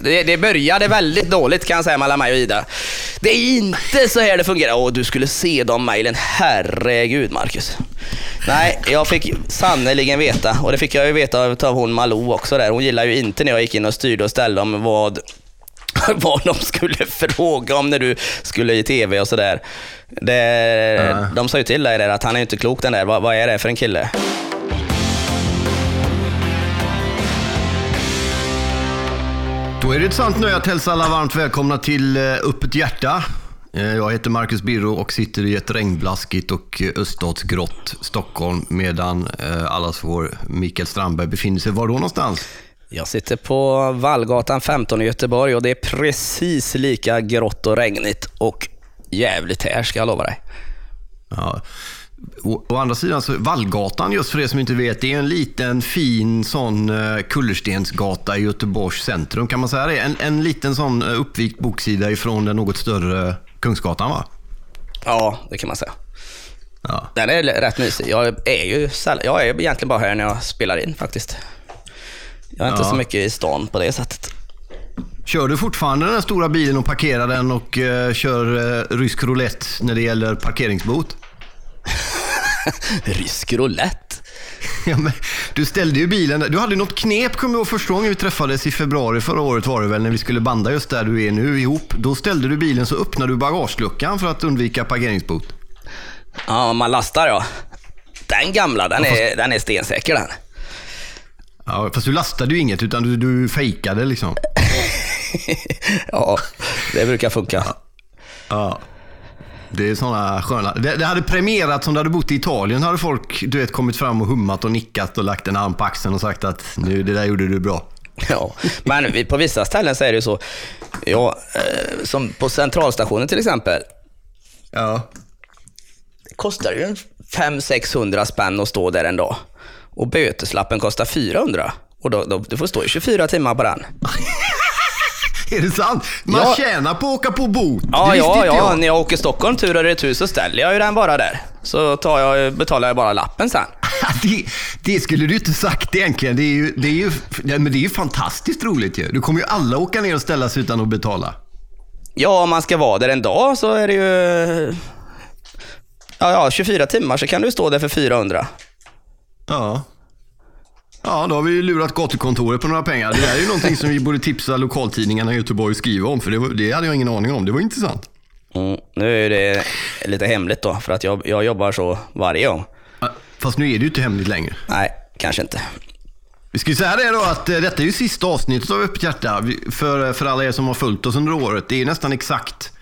Det, det började väldigt dåligt kan jag säga mellan mig och Ida. Det är inte så här det fungerar. Åh, du skulle se de mejlen. Herregud, Marcus. Nej, jag fick sannerligen veta, och det fick jag ju veta av, hon Malou också där. Hon gillar ju inte när jag gick in och styrde och ställde om vad, vad de skulle fråga om när du skulle i TV och sådär. Det, De sa ju till dig där att han är inte klok den där. Vad, vad är det för en kille? Då är det ett sant nöje att hälsa alla varmt välkomna till eh, Öppet hjärta. Eh, Jag heter Marcus Birro och sitter i ett regnblaskigt och eh, öststatsgrått Stockholm medan allas vår Mikael Strandberg befinner sig var då någonstans? Jag sitter på Vallgatan 15 i Göteborg och det är precis lika grått och regnigt och jävligt här ska jag lova dig. Ja. Å, å andra sidan, så Vallgatan, just för er som inte vet, det är en liten fin sån eh, kullerstensgata i Göteborgs centrum. Kan man säga det? En, en liten sån eh, uppvikt boksida ifrån den något större Kungsgatan va? Ja, det kan man säga. Ja. Den är rätt mysig. Jag är ju jag är egentligen bara här när jag spelar in faktiskt. Jag är inte Ja. så mycket i stan på det sättet. Kör du fortfarande den stora bilen och parkerar den och eh, kör eh, rysk roulette när det gäller parkeringsbot? Rysk roulette. Ja, men, du ställde ju bilen, du hade något knep kommer jag ihåg första gången vi träffades i februari förra året var det väl, när vi skulle banda just där du är nu ihop. Då ställde du bilen så öppnade du bagageluckan för att undvika parkeringsbot. Ja, man lastar ja. Den gamla, den är, den är stensäker den. Ja, fast du lastade ju inget utan du, du fejkade liksom. ja, det brukar funka. Ja. Det är sådana sköna... Det, det hade premierat som du hade bott i Italien. hade folk du vet, kommit fram och hummat och nickat och lagt en arm på axeln och sagt att nu, det där gjorde du bra. Ja, men på vissa ställen så är det ju så. Ja, eh, som på centralstationen till exempel. Ja. Det kostar ju en 500-600 spänn att stå där en dag. Och böteslappen kostar 400. Och då, då, du får stå i 24 timmar på den. Är det sant? Man Ja. tjänar på att åka på bot. Ja, ja, ja. jag. När jag åker Stockholm tur och retur så ställer jag ju den bara där. Så tar jag, betalar jag bara lappen sen. Det, det skulle du inte sagt egentligen. Det är ju, det är ju, men det är ju fantastiskt roligt ju. Du kommer ju alla åka ner och ställa sig utan att betala. Ja, om man ska vara där en dag så är det ju... Ja, ja, 24 timmar så kan du stå där för 400. Ja. Ja, då har vi ju lurat gatukontoret på några pengar. Det där är ju någonting som vi borde tipsa lokaltidningarna i Göteborg att skriva om, för det, var, det hade jag ingen aning om. Det var intressant. Mm, nu är det lite hemligt då, för att jag, jag jobbar så varje gång. Fast nu är det ju inte hemligt längre. Nej, kanske inte. Vi ska ju säga det då att eh, detta är ju sista avsnittet av Öppet hjärta för, för alla er som har följt oss under året. Det är nästan exakt,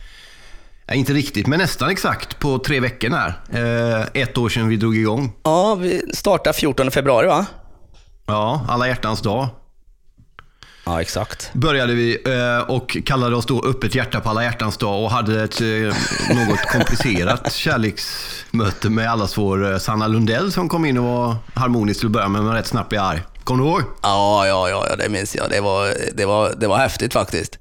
ja, inte riktigt, men nästan exakt på tre veckor här. Eh, ett år sedan vi drog igång. Ja, vi startar 14 februari va? Ja, alla hjärtans dag Ja, exakt. började vi eh, och kallade oss då Öppet hjärta på alla hjärtans dag och hade ett eh, något komplicerat kärleksmöte med allas vår eh, Sanna Lundell som kom in och var harmonisk till att börja med, men rätt snabbt blev arg. Kommer du ihåg? Ja, ja, ja, det minns jag. Det var, det var, det var häftigt faktiskt.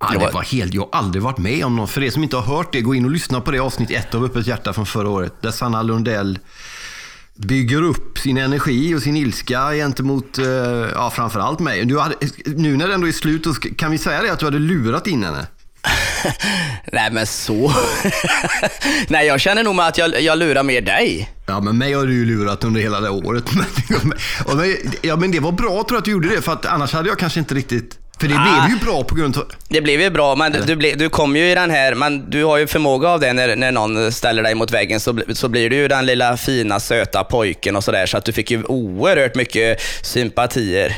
Ja, Det var- var helt, jag har aldrig varit med om något. För er som inte har hört det, gå in och lyssna på det avsnitt ett av Öppet hjärta från förra året. Där Sanna Lundell bygger upp sin energi och sin ilska gentemot, eh, ja framförallt mig. Du hade, nu när det ändå är slut, kan vi säga det att du hade lurat in henne? Nej, men så... Nej, jag känner nog med att jag, jag lurar mer dig. Ja, men mig har du ju lurat under hela det året. Ja, men det var bra tror jag att du gjorde det, för att annars hade jag kanske inte riktigt... För det Ah. blev ju bra på grund av... Det blev ju bra, men du, ble, du kom ju i den här, men du har ju förmåga av det när, när någon ställer dig mot väggen så, så blir du ju den lilla fina söta pojken och sådär så att du fick ju oerhört mycket sympatier.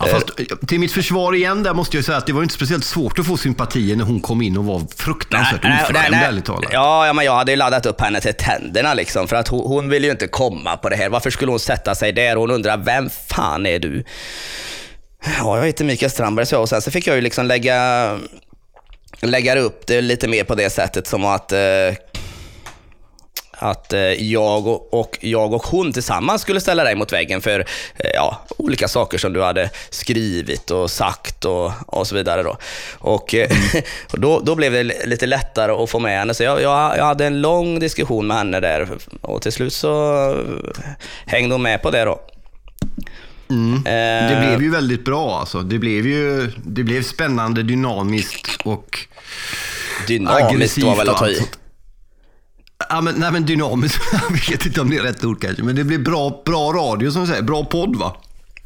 Ja, fast, till mitt försvar igen där måste jag säga att det var inte speciellt svårt att få sympatier när hon kom in och var fruktansvärt oförskämd ärligt talat. Ja, ja, men jag hade ju laddat upp henne till tänderna liksom för att hon, hon ville ju inte komma på det här. Varför skulle hon sätta sig där? Hon undrar, vem fan är du? Ja, jag heter Mikael Strandberg så jag och sen så fick jag ju liksom lägga, lägga upp det lite mer på det sättet som att eh, att eh, jag och, och jag och hon tillsammans skulle ställa dig mot väggen för eh, ja, olika saker som du hade skrivit och sagt och, och så vidare. Då. Och, eh, och då, då blev det lite lättare att få med henne. Så jag, jag, jag hade en lång diskussion med henne där och till slut så eh, hängde hon med på det. då. Mm. Det blev ju väldigt bra alltså. Det blev ju det blev spännande, dynamiskt och Dynamiskt var väl att ta i. Ja, men, nej, men dynamiskt, jag vet inte om det är rätt ord kanske. Men det blev bra, bra radio som du säger. Bra podd va?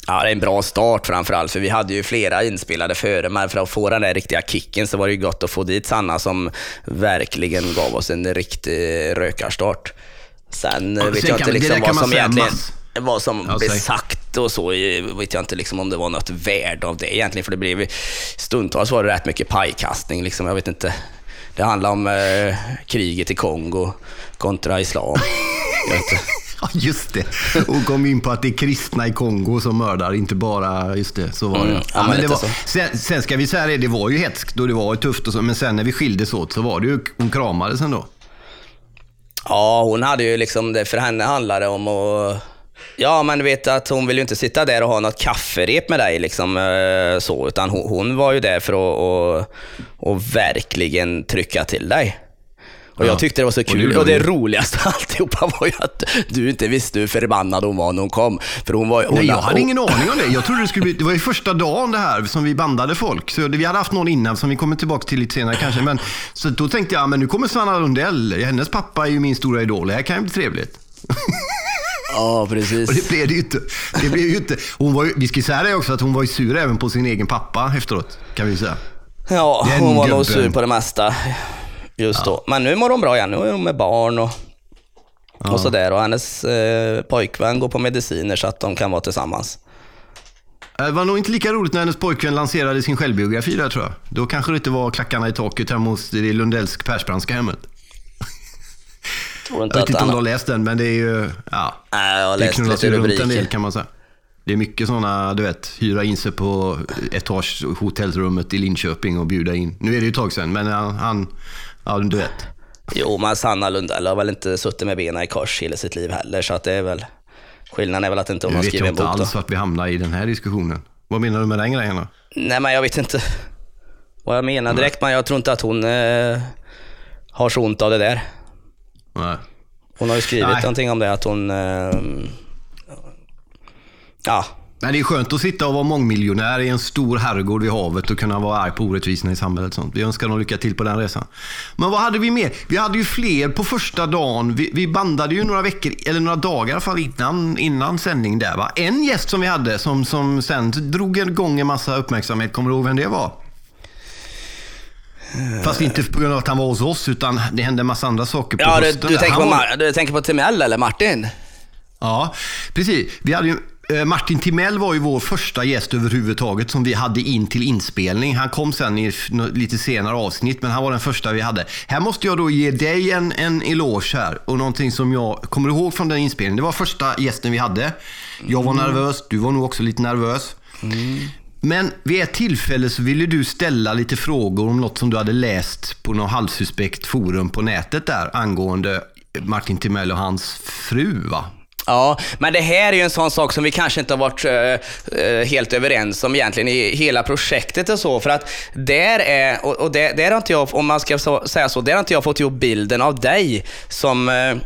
Ja, det är en bra start framförallt, för vi hade ju flera inspelade före, men för att få den där riktiga kicken så var det ju gott att få dit Sanna som verkligen gav oss en riktig rökarstart. Sen Ja, vet sen jag inte liksom vad som egentligen mass- vad som Ja, blev säg. Sagt och så, vet jag inte liksom om det var något värde av det egentligen, för det blev stundtals var det rätt mycket pajkastning. Liksom. Jag vet inte. Det handlar om eh, kriget i Kongo kontra islam. Ja, just det. Och kom in på att det är kristna i Kongo som mördar, inte bara... Just det, så var det. Mm, ja, Ja, men det lite var, sen, sen ska vi säga det, det var ju hetskt och det var ju tufft och så, men sen när vi skildes åt så var det ju, hon kramades ändå. Ja, hon hade ju liksom, det för henne handlade det om att Ja, men du vet att hon vill ju inte sitta där och ha något kafferep med dig liksom eh, så, utan hon, hon var ju där för att och, och verkligen trycka till dig. Och Ja, jag tyckte det var så och kul. gjorde Och det roligaste alltihopa var ju att du inte visste hur förbannad hon var när hon kom. För hon var hon, Nej, jag hade hon- ingen aning om det. Jag trodde det skulle bli, det var ju första dagen det här som vi bandade folk. Så vi hade haft någon innan som vi kommer tillbaka till lite senare kanske. Men, så då tänkte jag, men nu kommer Sanna Lundell. Hennes pappa är ju min stora idol. Det här kan ju bli trevligt. Ja, precis. Och det blev det ju inte. Det blev ju inte. Hon var ju, vi ska säga det också, att hon var ju sur även på sin egen pappa efteråt. Kan vi säga. Ja, Den hon var nog gubben. sur på det mesta just då. Men nu mår hon bra igen. Nu är hon med barn och, och sådär. Och hennes eh, pojkvän går på mediciner så att de kan vara tillsammans. Det var nog inte lika roligt när hennes pojkvän lanserade sin självbiografi där tror jag. Då kanske det inte var klackarna i taket hemma hos det Lundellsk Persbrandska hemmet. Tror inte Jag vet att inte om du har läst den, men det är ju... Ja, Nej, jag har det läst lite ju runt en rubriker. del kan man säga. Det är mycket sådana, du vet, hyra in sig på etage hotellrummet i Linköping och bjuda in. Nu är det ju ett tag sedan, men han, ja du vet. Jo, men Sanna Lundell har väl inte suttit med benen i kors hela sitt liv heller, så att det är väl... Skillnaden är väl att inte hon Nu har vet skrivit jag en inte bok då. alls vart vi hamnar i den här diskussionen. Vad menar du med den grejen då? Nej, men jag vet inte vad jag menar direkt, men jag tror inte att hon eh, har så ont av det där. Nej. Hon har ju skrivit Nej. någonting om det, att hon... Eh, ja, Men det är skönt att sitta och vara mångmiljonär i en stor herrgård vid havet och kunna vara arg på orättvisorna i samhället. och Sånt. Vi önskar dem lycka till på den resan. Men vad hade vi mer? Vi hade ju fler på första dagen. Vi, vi bandade ju några veckor, eller några dagar fall innan, innan sändning där va. En gäst som vi hade som, som sen drog igång en massa uppmärksamhet. Kommer du ihåg vem det var? Fast inte på grund av att han var hos oss, utan det hände en massa andra saker på ja du, hösten. du, där. tänker på, var- du tänker på Timell eller Martin? Ja, precis. Vi hade ju, eh, Martin Timell var ju vår första gäst överhuvudtaget som vi hade in till inspelning. Han kom sen i lite senare avsnitt, men han var den första vi hade. Här måste jag då ge dig en, en eloge här och någonting som jag kommer ihåg från den inspelningen. Det var första gästen vi hade. Jag var nervös, du var nog också lite nervös. Men vid ett tillfälle så ville du ställa lite frågor om något som du hade läst på något halvsuspekt forum på nätet där angående Martin Timell och hans fru va? Ja, men det här är ju en sån sak som vi kanske inte har varit eh, eh helt överens om egentligen i hela projektet och så. För att där är, och, och där, där har inte jag, om man ska så, säga så, där har inte jag fått ihop bilden av dig som eh,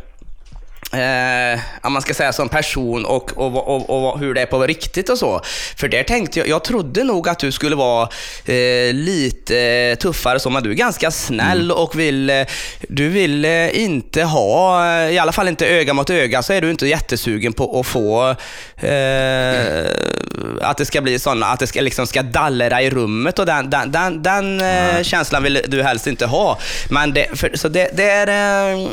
Eh, om man ska säga som person och, och, och, och, hur det är på riktigt och så. För där tänkte jag, jag trodde nog att du skulle vara eh, lite tuffare så, men du är ganska snäll och vill, eh, du vill eh, inte ha, eh, i alla fall inte öga mot öga, så är du inte jättesugen på att få eh, att det ska bli sådana, att det ska, liksom ska dallra i rummet och den, den, den, den eh, känslan vill du helst inte ha. Men det, för, så det, det är... Eh,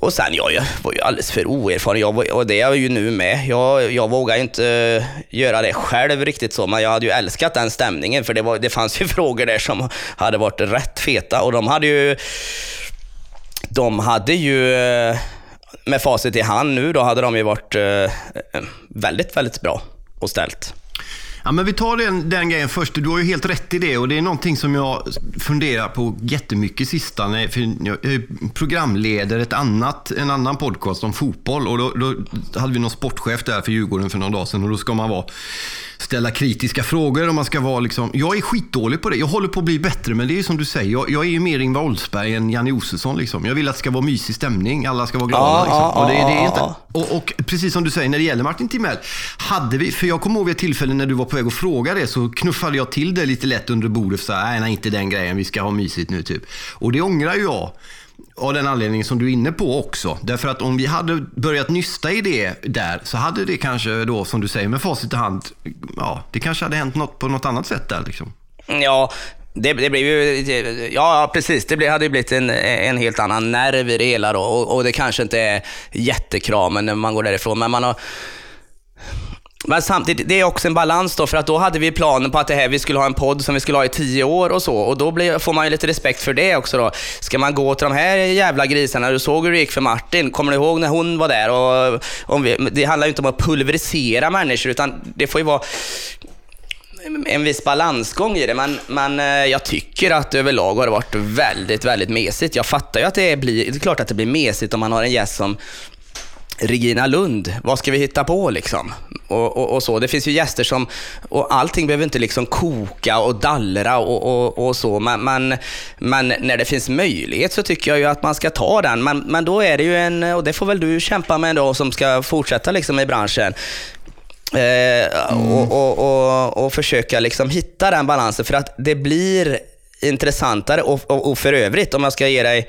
och sen, jag, jag alldeles för oerfaren jag och det är jag ju nu med. Jag, jag vågar ju inte eh, göra det själv riktigt så, men jag hade ju älskat den stämningen för det, var, det fanns ju frågor där som hade varit rätt feta och de hade ju... De hade ju... Eh, med facit i hand nu då hade de ju varit eh, väldigt, väldigt bra och ställt. Ja, men vi tar den, den grejen först. Du har ju helt rätt i det och det är någonting som jag funderar på jättemycket sista. För jag programleder ett annat, en annan podcast om fotboll och då, då hade vi någon sportchef där för Djurgården för några dagar sedan och då ska man vara ställa kritiska frågor. Och man ska vara liksom, jag är skitdålig på det. Jag håller på att bli bättre, men det är som du säger. Jag, jag är ju mer Ingvar Oldsberg än Janne Josefsson. Liksom. Jag vill att det ska vara mysig stämning. Alla ska vara glada. Ja, liksom. och, det, det är inte, och, och precis som du säger, när det gäller Martin Timell. Hade vi, för jag kommer ihåg ett tillfälle när du var på väg att fråga det, så knuffade jag till det lite lätt under bordet. Så här, nej, nej, inte den grejen. Vi ska ha mysigt nu, typ. Och det ångrar ju jag. Av den anledningen som du är inne på också. Därför att om vi hade börjat nysta i det där så hade det kanske då, som du säger med facit i hand, ja, det kanske hade hänt något på något annat sätt där liksom. Ja, det, det blev ju, ja precis, det hade ju blivit en, en helt annan nerv i det hela då. Och, och det kanske inte är jättekramen när man går därifrån, men man har men samtidigt, det är också en balans då, för att då hade vi planen på att det här, vi skulle ha en podd som vi skulle ha i tio år och så. Och då blir, får man ju lite respekt för det också då. Ska man gå till de här jävla grisarna, du såg hur det gick för Martin. Kommer du ihåg när hon var där? Och, om vi, det handlar ju inte om att pulverisera människor, utan det får ju vara en viss balansgång i det, men, men eh, jag tycker att överlag har det varit väldigt, väldigt mesigt. Jag fattar ju att det blir, det är klart att det blir mesigt om man har en gäst som Regina Lund, vad ska vi hitta på liksom? Och, och, och så. Det finns ju gäster som, och allting behöver inte liksom koka och dallra och, och, så, men, men, men när det finns möjlighet så tycker jag ju att man ska ta den. Men, men då är det ju en, och det får väl du kämpa med då som ska fortsätta liksom i branschen. Eh, och, och, och, och försöka liksom hitta den balansen för att det blir intressantare och, och, och för övrigt, om jag ska ge dig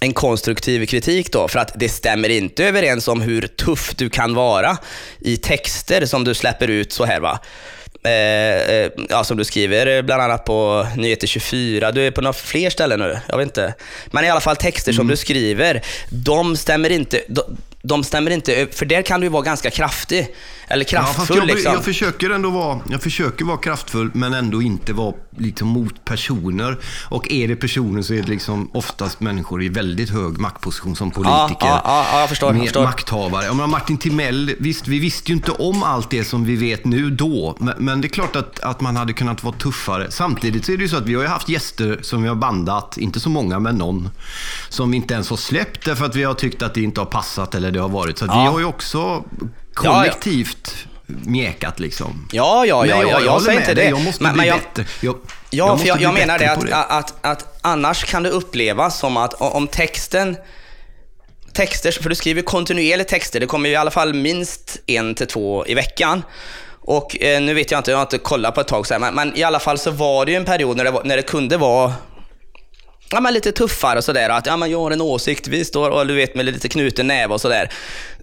en konstruktiv kritik då, för att det stämmer inte överens om hur tuff du kan vara i texter som du släpper ut så här va. Eh, eh, ja, som du skriver eh, bland annat på Nyheter 24. Du är på några fler ställen nu, jag vet inte. Men i alla fall texter som du skriver, de stämmer inte, de, de stämmer inte, för där kan du vara ganska kraftig. Eller Ja, kraftfull jag, liksom. jag försöker ändå vara, jag försöker vara kraftfull men ändå inte vara liksom mot personer. Och är det personer så är det liksom oftast människor i väldigt hög maktposition som politiker. Ja, ja, ja, ja, jag förstår, jag förstår. Makthavare. Jag menar, Martin Timell, visst vi visste ju inte om allt det som vi vet nu då. Men, men det är klart att, att man hade kunnat vara tuffare. Samtidigt så är det ju så att vi har haft gäster som vi har bandat, inte så många men någon. Som vi inte ens har släppt därför att vi har tyckt att det inte har passat eller det har varit. Så Ja. vi har ju också kollektivt mjäkat liksom. Ja, ja, Men ja, jag- jag, jag jag säger inte det. Jag måste men, bli men jag, bättre. Jag- ja, jag för jag, menar det att, det. Att, att annars kan det upplevas som att om texten Texter, för du skriver kontinuerligt texter, det kommer ju i alla fall minst en till två i veckan. Och eh, nu vet jag inte, jag har inte kollat på ett tag så här, men, men i alla fall så var det ju en period när det, var, när det kunde vara ja, men lite tuffare och sådär. Att ja, men jag har en åsikt, vi står och du vet med lite knuten näve och sådär.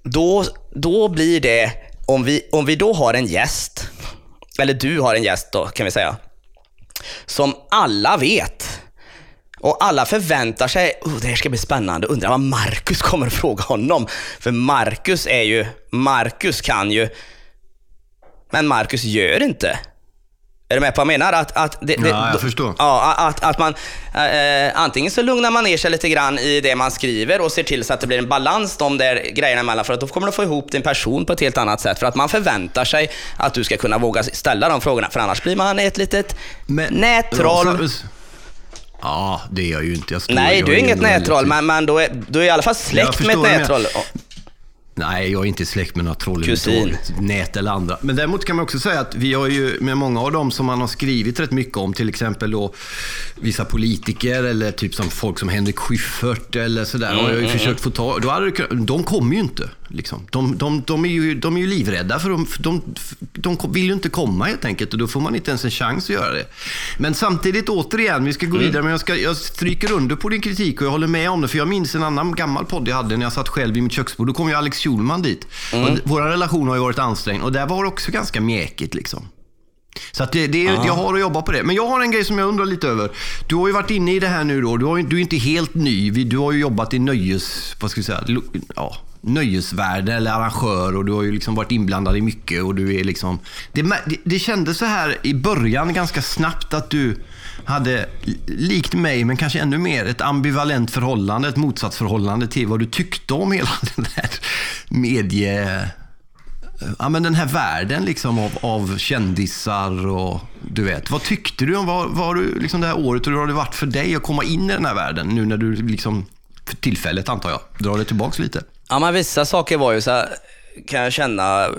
Då, då blir det, om vi, om vi då har en gäst, eller du har en gäst då kan vi säga, som alla vet. Och alla förväntar sig, oh, det här ska bli spännande, undrar vad Marcus kommer att fråga honom. För Marcus är ju, Marcus kan ju, men Marcus gör inte. Är du med på vad jag menar? Att, att det, det, Ja, jag förstår. Ja, att, att man, eh, antingen så lugnar man ner sig lite grann i det man skriver och ser till så att det blir en balans de där grejerna emellan. För att då kommer du få ihop din person på ett helt annat sätt. För att man förväntar sig att du ska kunna våga ställa de frågorna. För annars blir man ett litet nättroll. Ja, det är jag ju inte. Jag Nej, du är inget nättroll, men, men då är du är i alla fall släkt med ett nättroll. Nej, jag är inte släkt med några troll Kusin. överhuvudtaget. Nät eller andra. Men däremot kan man också säga att vi har ju med många av dem som man har skrivit rätt mycket om, till exempel då vissa politiker eller typ som folk som Henrik Schyffert eller sådär, har jag ju försökt få ta. Då hade det, de kommer ju inte. Liksom. De, de, de, är ju, de är ju livrädda för de, de, de vill ju inte komma helt enkelt och då får man inte ens en chans att göra det. Men samtidigt återigen, vi ska gå vidare, men jag, ska, jag stryker under på din kritik och jag håller med om det. För jag minns en annan gammal podd jag hade när jag satt själv vid mitt köksbord. Då kom ju Alex Schulman dit. Och vår relation har ju varit ansträngd och där var det också ganska mjäkigt liksom. Så att det, det, jag har att jobba på det. Men jag har en grej som jag undrar lite över. Du har ju varit inne i det här nu då. Du, har, du är inte helt ny. Du har ju jobbat i nöjes... Vad ska vi säga? Ja, nöjesvärde eller arrangör och du har ju liksom varit inblandad i mycket och du är liksom... Det, det, det kändes så här i början ganska snabbt att du hade, likt mig, men kanske ännu mer, ett ambivalent förhållande, ett motsatsförhållande till vad du tyckte om hela den här medie ja, men den här världen liksom av, av kändisar och du vet. Vad tyckte du om vad, vad du, liksom det här året och hur har det varit för dig att komma in i den här världen nu när du liksom, för tillfället antar jag, drar det tillbaks lite? Ja, men vissa saker var ju så här, kan jag känna,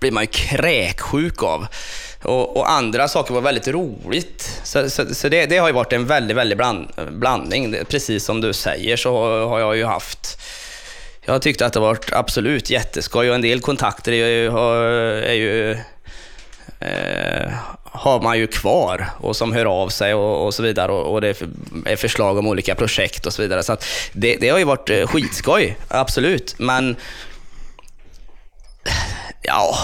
blir man ju kräksjuk av. Och, och, andra saker var väldigt roligt. Så, så, så det, det, har ju varit en väldigt, väldigt bland, blandning. Precis som du säger så har jag ju haft jag tyckte att det varit absolut jätteskoj och en del kontakter är ju, är ju eh, har man ju kvar och som hör av sig och, och så vidare och, och, det är förslag om olika projekt och så vidare. Så det, det, har ju varit eh, skitskoj, absolut. Men ja,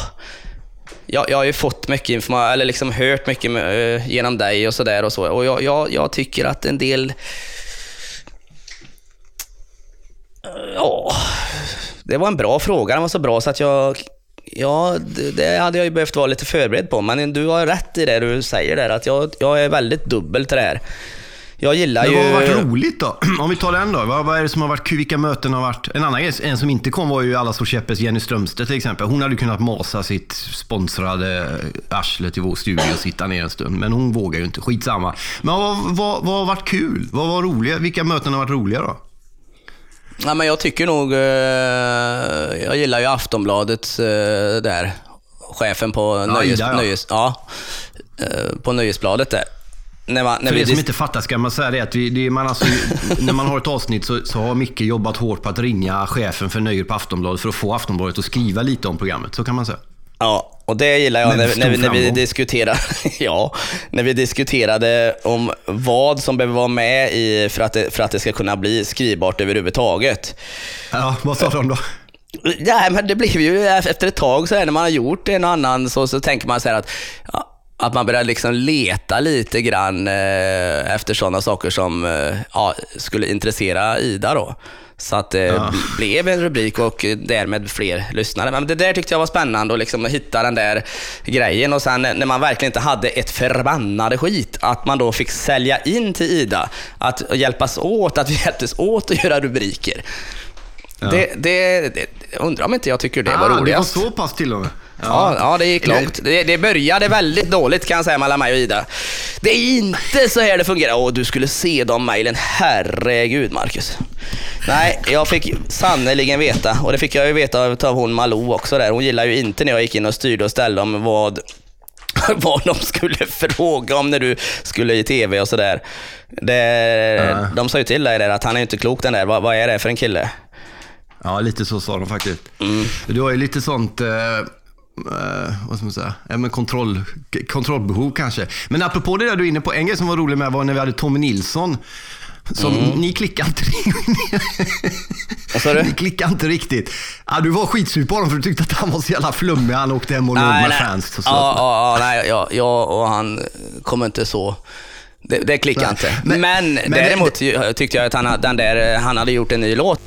jag, jag har ju fått mycket information, eller liksom hört mycket eh, genom dig och sådär och så. Och jag, jag, jag tycker att en del eh, Ja, det var en bra fråga. Den var så bra så att jag Ja, det, hade jag ju behövt vara lite förberedd på, men du har rätt i det du säger där, att jag, jag är väldigt dubbel till det här. Jag gillar Men ju... vad har varit roligt då? Om vi tar den då. Vad, vad är det som har varit Vilka möten har varit? En annan grej, en som inte kom var ju alla så käppes Jenny Strömstedt till exempel. Hon hade kunnat masa sitt sponsrade arsle till vår studio och sitta ner en stund. Men hon vågar ju inte. Skitsamma. Men vad, vad, vad har varit kul? Vad var roliga? Vilka möten har varit roliga då? Ja, men jag tycker nog, eh, jag gillar ju Aftonbladet eh, där, chefen på, ja, nöjes, Ida, ja. nöjes, ja, eh, på Nöjesbladet där. När man, när För er som inte fattar ska man säga det att vi, det man alltså, när man har ett avsnitt så, så har Micke jobbat hårt på att ringa chefen för Nöjet på Aftonbladet för att få Aftonbladet att skriva lite om programmet. Så kan man säga. Ja, och det gillar jag när, när, när, vi diskuterar, ja, när vi diskuterade om vad som behöver vara med i för att, det, för att det ska kunna bli skrivbart överhuvudtaget. Ja, vad sa de då? Ja, men det blir ju efter ett tag så här, när man har gjort en och annan så, så tänker man så här att ja, att man börjar liksom leta lite grann eh, efter sådana saker som eh, ja, skulle intressera Ida. Då. Så att det ja. blev en rubrik och därmed fler lyssnare. Men det där tyckte jag var spännande, att liksom hitta den där grejen. Och sen när man verkligen inte hade ett förbannade skit, att man då fick sälja in till Ida. Att hjälpas åt, att vi hjälptes åt att göra rubriker. Ja. Det, det, det, undrar om inte jag tycker det ah, var roligast. Det var så pass till och med? Ja, ja, det gick långt. Det, det började väldigt dåligt kan jag säga mellan mig och Ida. Det är inte så här det fungerar. Åh, du skulle se de mejlen. Herregud, Marcus. Nej, jag fick sannerligen veta, och det fick jag ju veta av hon Malou också där. Hon gillar ju inte när jag gick in och styrde och ställde om vad vad de skulle fråga om när du skulle i tv och sådär. Ja. De sa ju till dig där att han är inte klok den där. Vad, vad är det för en kille? Ja, lite så sa de faktiskt. Mm. Du har ju lite sånt... Eh eh, vad ska man säga, ja, men kontroll, kontrollbehov kanske. Men apropå det där du är inne på, en grej som var rolig med var när vi hade Tommy Nilsson. Som, mm. Ni klickade inte Vad sa du? Ni klickade inte riktigt. Ja, du var skitsur på honom för du tyckte att han var så jävla flummig. Han åkte hem och låg med fans. Och så. Ja, ja, nej, jag, jag och han kommer inte så... Det, det klickar inte. Men, men, men däremot det, tyckte jag att han, den där, han hade gjort en ny låt.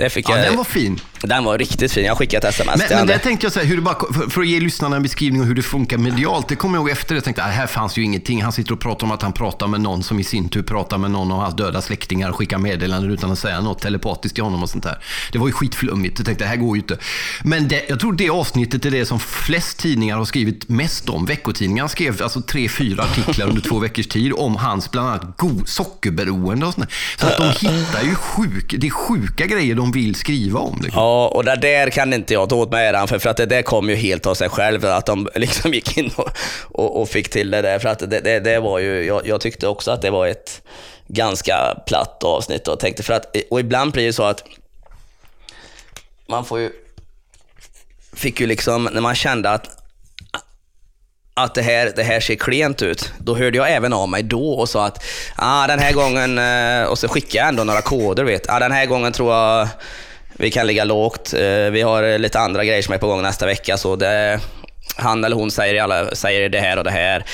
Det fick ja, jag, den var fin. Den var riktigt fin. Jag skickade ett sms Men, men det tänkte jag säga, hur det bara, för, för, att ge lyssnarna en beskrivning av hur det funkar medialt. Det kommer jag ihåg efter det. Jag tänkte, äh, här fanns ju ingenting. Han sitter och pratar om att han pratar med någon som i sin tur pratar med någon av hans döda släktingar och skickar meddelanden utan att säga något telepatiskt till honom och sånt där. Det var ju skitflummigt. Jag tänkte, det här går ju inte. Men det, jag tror det avsnittet är det som flest tidningar har skrivit mest om. Veckotidningarna skrev alltså tre, fyra artiklar under två veckors tid om hans bland annat go- sockerberoende och sånt Så att de hittar ju sjuk, det är sjuka grejer de vill skriva om. Liksom. Ja, och det där kan inte jag ta åt mig äran för, för att det där kom ju helt av sig själv, att de liksom gick in och, och, och fick till det där. För att det, det, det var ju, jag, jag, tyckte också att det var ett ganska platt avsnitt och tänkte för att, och ibland blir det så att man får ju, fick ju liksom, när man kände att att det här, det här ser klent ut. Då hörde jag även av mig då och sa att ah, den här gången, eh, och så skickade jag ändå några koder, vet. Ah, den här gången tror jag vi kan ligga lågt. Eh, vi har eh, lite andra grejer som är på gång nästa vecka, så det, han eller hon säger, alla, säger det här och det här.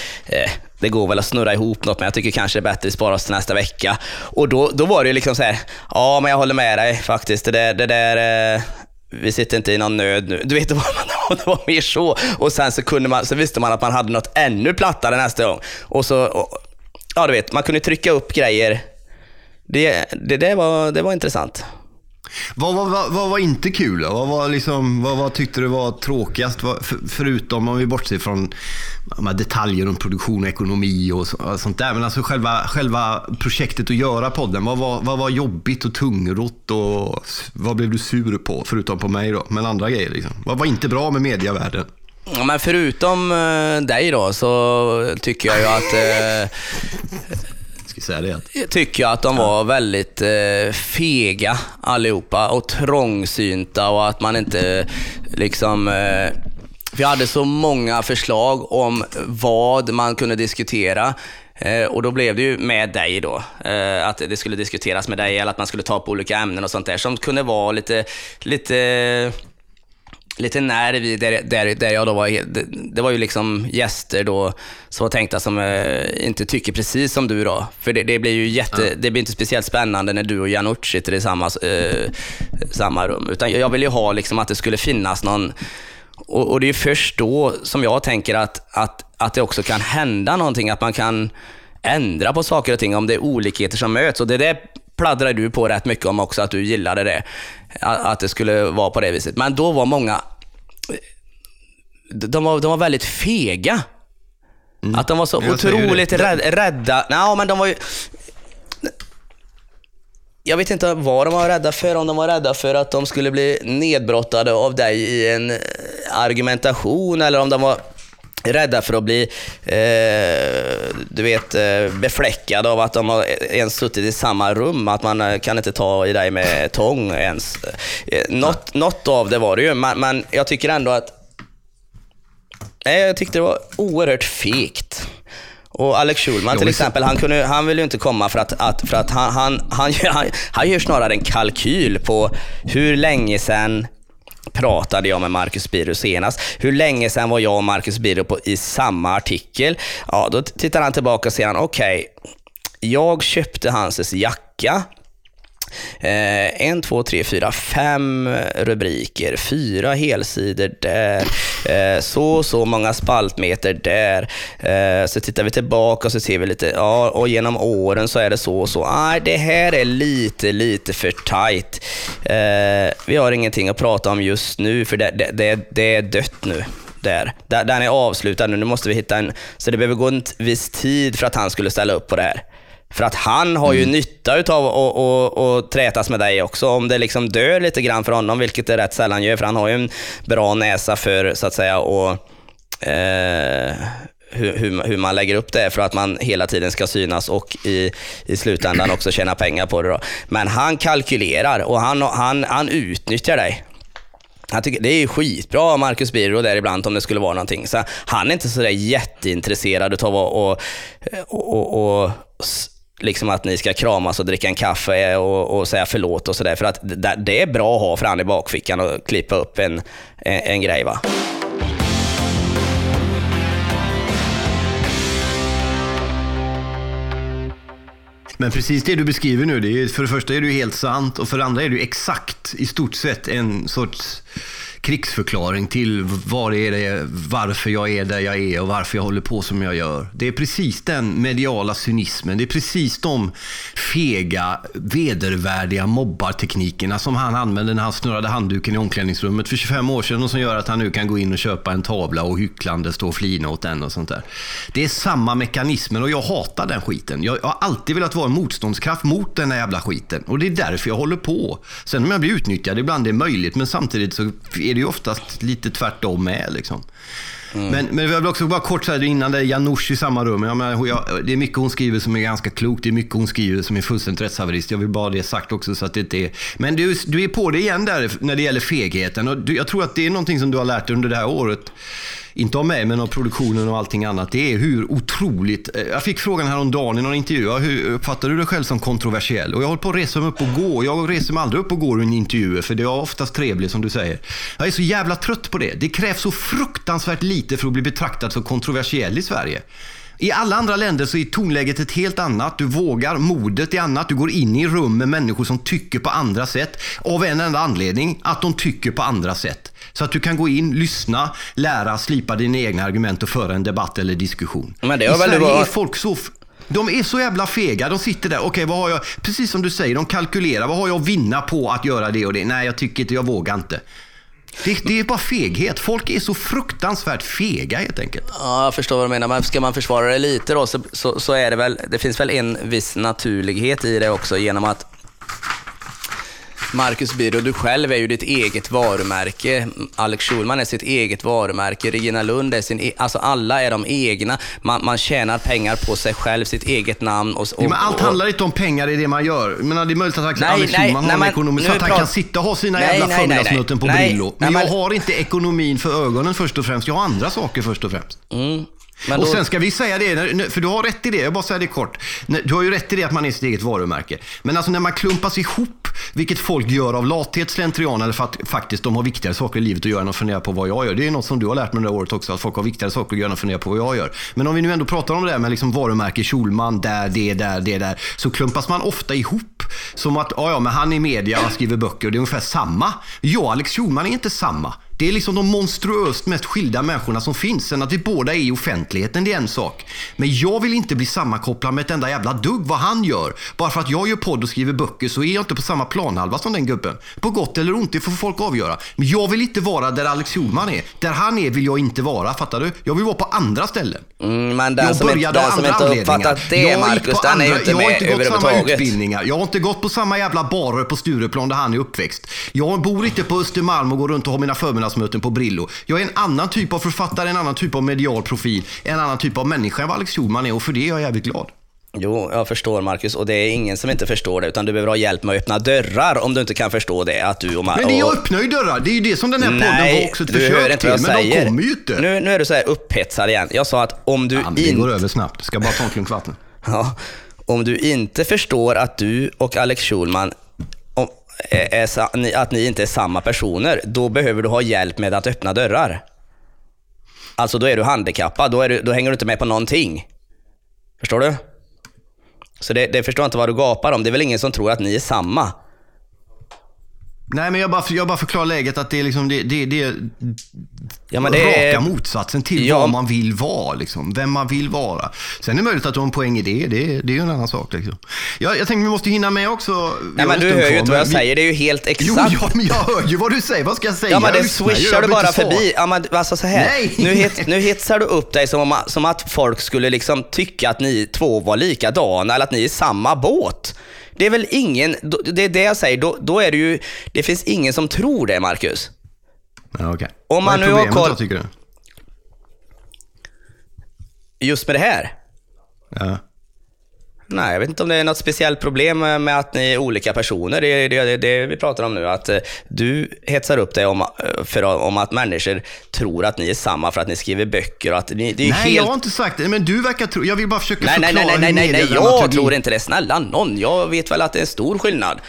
Det går väl att snurra ihop något, men jag tycker kanske det är bättre att spara oss till nästa vecka. Och då, då var det liksom så här, ja men jag håller med dig faktiskt. Det där, det där vi sitter inte i någon nöd nu. Du vet, det var, det var mer så. Och sen så, kunde man, så visste man att man hade något ännu plattare nästa gång. Och så, och, ja du vet, man kunde trycka upp grejer. Det, det, det, var, det var intressant. Vad, vad, vad, var inte kul då? Vad, var liksom, vad, vad tyckte du var tråkigast? Vad, för, förutom om vi bortser från de detaljer om produktion och ekonomi och, så, och sånt där. Men alltså själva, själva projektet att göra podden. Vad var, vad var jobbigt och tungrott och vad blev du sur på? Förutom på mig då, men andra grejer. Liksom. Vad var inte bra med mediavärlden? Ja, men förutom eh, dig då så tycker jag ju att eh, Ska säga det. tycker jag att de var väldigt eh, fega allihopa och trångsynta och att man inte liksom... Eh, vi hade så många förslag om vad man kunde diskutera. Eh, och då blev det ju med dig då, eh, att det skulle diskuteras med dig eller att man skulle ta på olika ämnen och sånt där som kunde vara lite, lite lite nerv i där, där, där jag då var, det, det var ju liksom gäster då som var tänkta som eh, inte tycker precis som du då. För det, det blir ju jätte, det blir inte speciellt spännande när du och Janouch sitter i samma, eh, samma rum. Utan jag vill ju ha liksom att det skulle finnas någon, och, och det är först då som jag tänker att, att, att det också kan hända någonting, att man kan ändra på saker och ting om det är olikheter som möts. Och det där pladdrar du på rätt mycket om också, att du gillade det. Att det skulle vara på det viset. Men då var många, de var, de var väldigt fega. Mm. Att de var så jag otroligt rädda. rädda. Nej, men de var ju... Jag vet inte vad de var rädda för, om de var rädda för att de skulle bli nedbrottade av dig i en argumentation eller om de var rädda för att bli eh, du vet, eh, befläckade av att de har ens suttit i samma rum, att man eh, kan inte ta i dig med tång ens. Eh, något, något av det var det ju, men, jag tycker ändå att Nej, jag tyckte det var oerhört fegt. Och Alex Schulman till exempel, han, kunde, han vill ju inte komma för att, att, för att han, han, han, han, han gör snarare en kalkyl på hur länge sedan pratade jag med Marcus Biro senast. Hur länge sedan var jag och Marcus Biro på, i samma artikel? Ja, då tittar han tillbaka och säger okej, okay, jag köpte hans jacka Eh, en, två, tre, fyra, fem rubriker, fyra helsidor där, eh, så och så många spaltmeter där. Eh, så tittar vi tillbaka och så ser vi lite, ja, och genom åren så är det så och så. Nej, det här är lite, lite för tight. Eh, vi har ingenting att prata om just nu, för det, det, det, det är dött nu. Där. Den är avslutad nu, nu måste vi hitta en... Så det behöver gå en viss tid för att han skulle ställa upp på det här. För att han har ju mm. nytta av att trätas med dig också. Om det liksom dör lite grann för honom, vilket det rätt sällan gör, för han har ju en bra näsa för, så att säga, och, eh, hur, hur, hur, man lägger upp det för att man hela tiden ska synas och i, i slutändan också tjäna pengar på det. Då. Men han kalkylerar och han, han, han utnyttjar dig. Han tycker, det är skitbra av Marcus Birro där ibland om det skulle vara någonting. Så han är inte sådär jätteintresserad av att och, och, och, och liksom att ni ska kramas och dricka en kaffe och, och säga förlåt och sådär. För att det, det, är bra att ha för han i bakfickan och klippa upp en, en, en grej. Va? Men precis det du beskriver nu, det är, för det första är det helt sant och för det andra är det exakt i stort sett en sorts krigsförklaring till var är det, varför jag är där jag är och varför jag håller på som jag gör. Det är precis den mediala cynismen, det är precis de fega, vedervärdiga mobbarteknikerna som han använde när han snurrade handduken i omklädningsrummet för 25 år sedan och som gör att han nu kan gå in och köpa en tavla och hycklande stå och flina åt den och sånt där. Det är samma mekanismer och jag hatar den skiten. Jag har alltid velat vara en motståndskraft mot den här jävla skiten och det är därför jag håller på. Sen om jag blir utnyttjad, ibland är det möjligt, men samtidigt så är det ju oftast lite tvärtom med. Liksom. Mm. Men, men jag vill också bara kort säga innan det är Janouch i samma rum. Jag menar, jag, det är mycket hon skriver som är ganska klokt. Det är mycket hon skriver som är fullständigt rättshaverist. Jag vill bara ha det sagt också så att det inte är... Men du, du är på det igen där när det gäller fegheten. Och du, jag tror att det är någonting som du har lärt dig under det här året inte av mig, men av produktionen och allting annat, det är hur otroligt... Eh, jag fick frågan häromdagen i någon intervju, hur uppfattar du dig själv som kontroversiell? Och jag håller på att resa mig upp och gå. Jag reser mig aldrig upp och går i intervjuer, för det är oftast trevligt som du säger. Jag är så jävla trött på det. Det krävs så fruktansvärt lite för att bli betraktad som kontroversiell i Sverige. I alla andra länder så är tonläget ett helt annat. Du vågar, modet är annat. Du går in i rum med människor som tycker på andra sätt. Av en enda anledning, att de tycker på andra sätt. Så att du kan gå in, lyssna, lära, slipa dina egna argument och föra en debatt eller diskussion. Men det I Sverige var... är folk så De är så jävla fega. De sitter där, okej vad har jag, precis som du säger, de kalkylerar. Vad har jag att vinna på att göra det och det? Nej, jag tycker inte, jag vågar inte. Det, det är bara feghet. Folk är så fruktansvärt fega helt enkelt. Ja, jag förstår vad du menar. Men ska man försvara det lite då så, så, så är det väl, det finns väl en viss naturlighet i det också genom att Marcus Byrå, du själv är ju ditt eget varumärke. Alex Schulman är sitt eget varumärke. Regina Lund är sin... E alltså alla är de egna. Man, man tjänar pengar på sig själv, sitt eget namn. Och, och, ja, men allt handlar inte om pengar i det man gör. Men det är möjligt att nej, Alex nej, Schulman har en ekonomi så att han kan sitta och ha sina nej, jävla förmiddagsmöten på Brillo. Men jag har inte ekonomin för ögonen först och främst. Jag har andra saker först och främst. Mm. Men och sen ska vi säga det, för du har rätt i det, jag bara säger det kort. Du har ju rätt i det att man är sitt eget varumärke. Men alltså när man klumpas ihop, vilket folk gör av lathet, slentrian eller för att faktiskt de har viktigare saker i livet att göra än att fundera på vad jag gör. Det är något som du har lärt mig det året också, att folk har viktigare saker att göra än att fundera på vad jag gör. Men om vi nu ändå pratar om det där med liksom varumärke, Schulman, där, det, där, det, där. Så klumpas man ofta ihop. Som att, ja, ja, men han är media och skriver böcker, det är ungefär samma. Jag och Alex Schulman är inte samma. Det är liksom de monstruöst mest skilda människorna som finns. Sen att vi båda är i offentligheten, det är en sak. Men jag vill inte bli sammankopplad med ett enda jävla dugg vad han gör. Bara för att jag gör podd och skriver böcker så är jag inte på samma planhalva som den gubben. På gott eller ont, det får folk avgöra. Men jag vill inte vara där Alex Schulman är. Där han är vill jag inte vara, fattar du? Jag vill vara på andra ställen. Mm, men den jag som, inte, den som inte uppfattat det, Marcus, den är ju inte med Jag har inte gått samma utbildningar. Jag har inte gått på samma jävla barer på Stureplan där han är uppväxt. Jag bor inte på Östermalm och går runt och har mina förmiddagsmöten på Brillo. Jag är en annan typ av författare, en annan typ av medial profil, en annan typ av människa än vad Alex Schulman är och för det är jag jävligt glad. Jo, jag förstår Marcus och det är ingen som inte förstår det, utan du behöver ha hjälp med att öppna dörrar om du inte kan förstå det. Att du och Men det jag öppnar ju dörrar, det är ju det som den här podden var också ett försök till, men säger. de kommer ju inte. Nu, nu är du så här upphetsad igen. Jag sa att om du ja, inte... Det går över snabbt, ska bara ta en klunk vatten. Ja, om du inte förstår att du och Alex Schulman är, att ni inte är samma personer, då behöver du ha hjälp med att öppna dörrar. Alltså då är du handikappad, då, är du, då hänger du inte med på någonting. Förstår du? Så det, det förstår jag inte vad du gapar om. Det är väl ingen som tror att ni är samma? Nej, men jag bara, jag bara förklarar läget att det är liksom det, det, det, ja, men det raka är... motsatsen till ja. vad man vill vara. Liksom. Vem man vill vara. Sen är det möjligt att du har en poäng i det. Det, det är ju en annan sak. Liksom. Jag, jag tänkte vi måste hinna med också. Nej, men du hör ju inte vad jag vi... säger. Det är ju helt exakt. Jo, ja, men jag hör ju vad du säger. Vad ska jag säga? Ja, men det swishar du bara förbi. Ja, men alltså så här. Nej. Nu, het, nu hetsar du upp dig som, om, som att folk skulle liksom tycka att ni två var likadana eller att ni är i samma båt. Det är väl ingen, det är det jag säger, då, då är det ju, det finns ingen som tror det Marcus. Ja, okay. Om man Vad är problemet koll... då tycker du? Just med det här? Ja. Nej, jag vet inte om det är något speciellt problem med att ni är olika personer. Det är det, det, det, vi pratar om nu. Att eh, du hetsar upp dig om, eh, för, om att människor tror att ni är samma för att ni skriver böcker. Och att ni, det är nej, helt... jag har inte sagt det. Men du verkar tro... Jag vill bara försöka nej, förklara nej, nej, nej, nej, nej, nej, jag tror inte det. Snälla någon. Jag vet väl att det är en stor skillnad.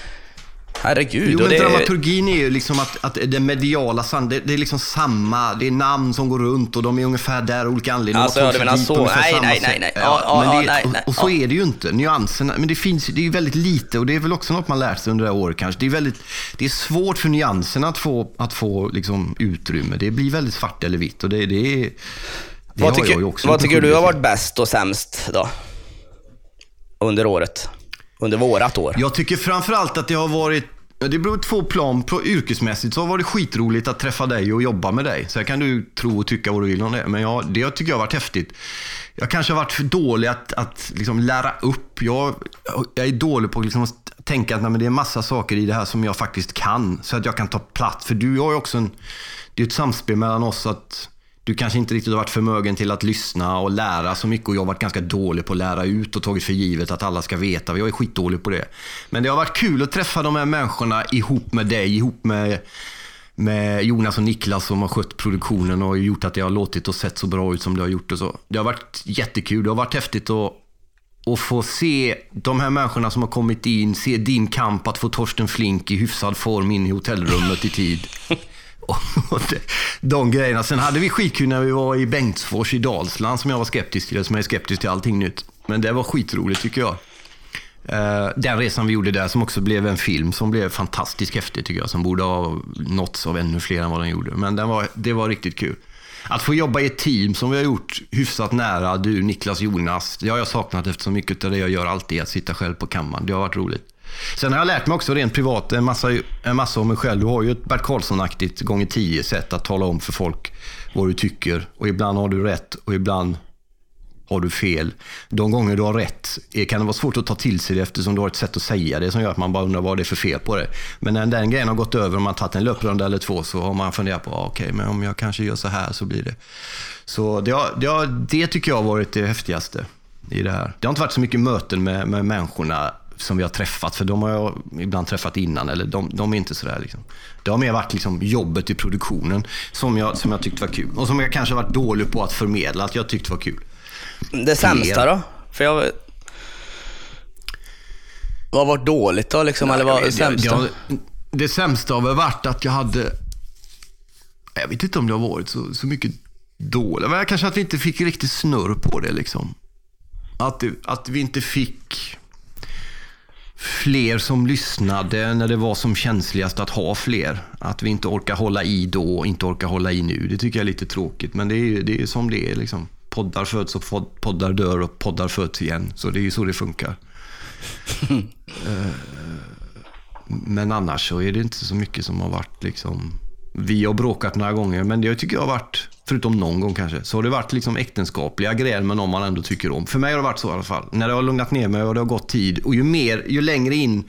Herregud. Jo, men det... dramaturgin är ju liksom att, att det mediala, det, det är liksom samma, det är namn som går runt och de är ungefär där olika anledningar. Alltså, ja, du menar så? Nej, nej, nej, nej. Ja, ja, men det, nej, nej. Och, och, så är det ju inte. Nyanserna, men det finns det är ju väldigt lite och det är väl också något man lärt sig under det här året kanske. Det är, väldigt, det är svårt för nyanserna att få, att få liksom, utrymme. Det blir väldigt svart eller vitt och det, det är... Det vad tycker, vad tycker du har varit bäst och sämst då? Under året? Under vårat år? Jag tycker framförallt att det har varit det beror på två plan. Yrkesmässigt så har det varit skitroligt att träffa dig och jobba med dig. Sen kan du tro och tycka vad du vill om det. Men jag, det tycker jag har varit häftigt. Jag kanske har varit för dålig att, att liksom lära upp. Jag, jag är dålig på liksom att tänka att nej, men det är massa saker i det här som jag faktiskt kan. Så att jag kan ta plats. För du har ju också en... Det är ett samspel mellan oss. att du kanske inte riktigt har varit förmögen till att lyssna och lära så mycket och jag har varit ganska dålig på att lära ut och tagit för givet att alla ska veta. Jag är skitdålig på det. Men det har varit kul att träffa de här människorna ihop med dig, ihop med, med Jonas och Niklas som har skött produktionen och gjort att det har låtit och sett så bra ut som det har gjort. Och så. Det har varit jättekul. Det har varit häftigt att och få se de här människorna som har kommit in, se din kamp att få Torsten Flink i hyfsad form in i hotellrummet i tid. och det, de grejerna. Sen hade vi skitkul när vi var i Bengtsfors i Dalsland som jag var skeptisk till, som jag är skeptisk till allting nytt. Men det var skitroligt tycker jag. Uh, den resan vi gjorde där som också blev en film som blev fantastiskt häftig tycker jag. Som borde ha nåtts av ännu fler än vad den gjorde. Men den var, det var riktigt kul. Att få jobba i ett team som vi har gjort hyfsat nära, du, Niklas, Jonas. Det har jag saknat eftersom mycket av det jag gör alltid är att sitta själv på kammaren. Det har varit roligt. Sen har jag lärt mig också rent privat en massa, en massa om mig själv. Du har ju ett Bert Karlsson-aktigt gånger tio sätt att tala om för folk vad du tycker. Och ibland har du rätt och ibland har du fel. De gånger du har rätt eh, kan det vara svårt att ta till sig det eftersom du har ett sätt att säga det som gör att man bara undrar vad det är för fel på det. Men när den grejen har gått över och man har tagit en löprunda eller två så har man funderat på, ah, okej, okay, men om jag kanske gör så här så blir det. Så det, har, det, har, det tycker jag har varit det häftigaste i det här. Det har inte varit så mycket möten med, med människorna som vi har träffat, för de har jag ibland träffat innan, eller de, de är inte sådär. Liksom. Det har mer varit liksom jobbet i produktionen som jag, som jag tyckte var kul. Och som jag kanske varit dålig på att förmedla att jag tyckte var kul. Det sämsta då? För jag... Vad har varit dåligt då liksom? Nej, eller vad det sämsta? Det, det, det sämsta har väl varit att jag hade... Jag vet inte om det har varit så, så mycket dåligt. Men kanske att vi inte fick riktigt snurr på det liksom. Att, att vi inte fick fler som lyssnade när det var som känsligast att ha fler. Att vi inte orkar hålla i då och inte orkar hålla i nu. Det tycker jag är lite tråkigt, men det är, det är som det är. Liksom. Poddar föds och poddar dör och poddar föds igen. Så det är ju så det funkar. Eh, men annars så är det inte så mycket som har varit liksom... Vi har bråkat några gånger, men det tycker jag har varit, förutom någon gång kanske, så har det varit liksom äktenskapliga gräl med någon man ändå tycker om. För mig har det varit så i alla fall. När det har lugnat ner mig och det har gått tid och ju mer, ju längre in,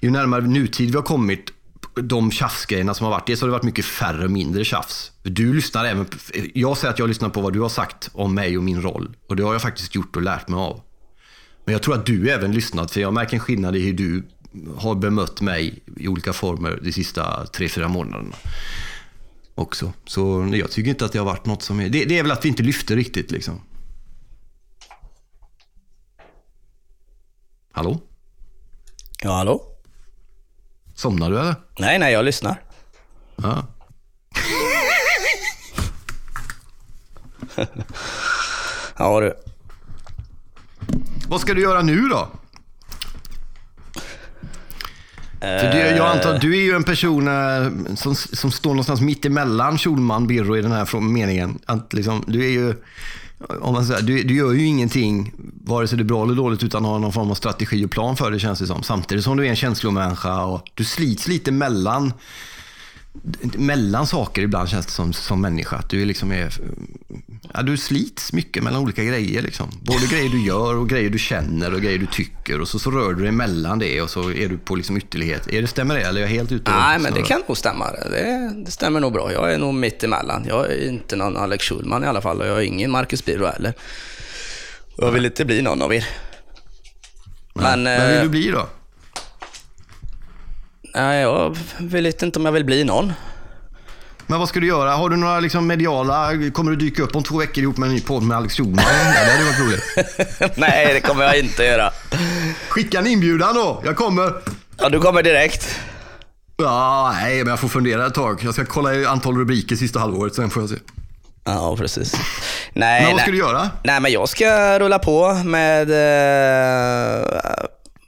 ju närmare nutid vi har kommit, de tjafsgrejerna som har varit. Dels har det varit mycket färre och mindre tjafs. Du lyssnar även, jag säger att jag lyssnar på vad du har sagt om mig och min roll. Och det har jag faktiskt gjort och lärt mig av. Men jag tror att du även lyssnat, för jag märker en skillnad i hur du har bemött mig i olika former de sista tre, fyra månaderna. Också. Så jag tycker inte att det har varit något som är... Det, det är väl att vi inte lyfter riktigt liksom. Hallå? Ja, hallå? Somnar du eller? Nej, nej, jag lyssnar. Ja. ja du. Vad ska du göra nu då? För du, jag antar att du är ju en person eh, som, som står någonstans mitt emellan Schulman Birro i den här meningen. Att liksom, du är ju, om man säger, du, du gör ju ingenting, vare sig det är bra eller dåligt, utan har någon form av strategi och plan för det känns det som. Samtidigt som du är en känslomänniska och du slits lite mellan mellan saker ibland känns det som, som människa. Att du liksom är, ja, du slits mycket mellan olika grejer. Liksom. Både grejer du gör och grejer du känner och grejer du tycker. Och så, så rör du dig mellan det och så är du på liksom ytterlighet. Är det, stämmer det eller är jag helt ute Nej, men det kan nog stämma. Det, det, stämmer nog bra. Jag är nog mitt emellan. Jag är inte någon Alex Schulman i alla fall och jag är ingen Marcus Biro heller. Jag vill inte bli någon av er. Men, men vill du eh, bli då? Nej, jag vet inte om jag vill bli någon. Men vad ska du göra? Har du några liksom mediala... Kommer du dyka upp om två veckor ihop med en ny podd med Alex Schulman? det hade varit roligt. Nej, det kommer jag inte göra. Skicka en inbjudan då. Jag kommer. Ja, du kommer direkt. Ja, nej, men jag får fundera ett tag. Jag ska kolla antal rubriker sista halvåret, sen får jag se. Ja, precis. Nej, men vad nej. ska du göra? Nej, men jag ska rulla på med eh,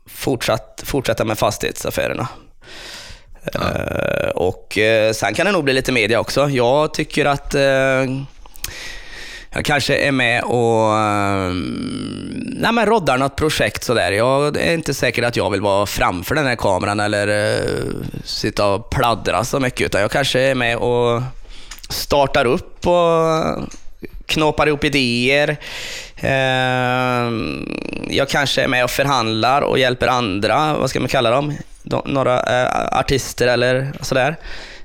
fortsatt, fortsätta med fastighetsaffärerna. Ja. Uh, och uh, sen kan det nog bli lite media också. Jag tycker att uh, jag kanske är med och nej, men roddar något projekt sådär. Jag är inte säker att jag vill vara framför den här kameran eller uh, sitta och pladdra så mycket, utan jag kanske är med och startar upp och knåpar ihop idéer. Jag kanske är med och förhandlar och hjälper andra, vad ska man kalla dem? Några eh, artister eller sådär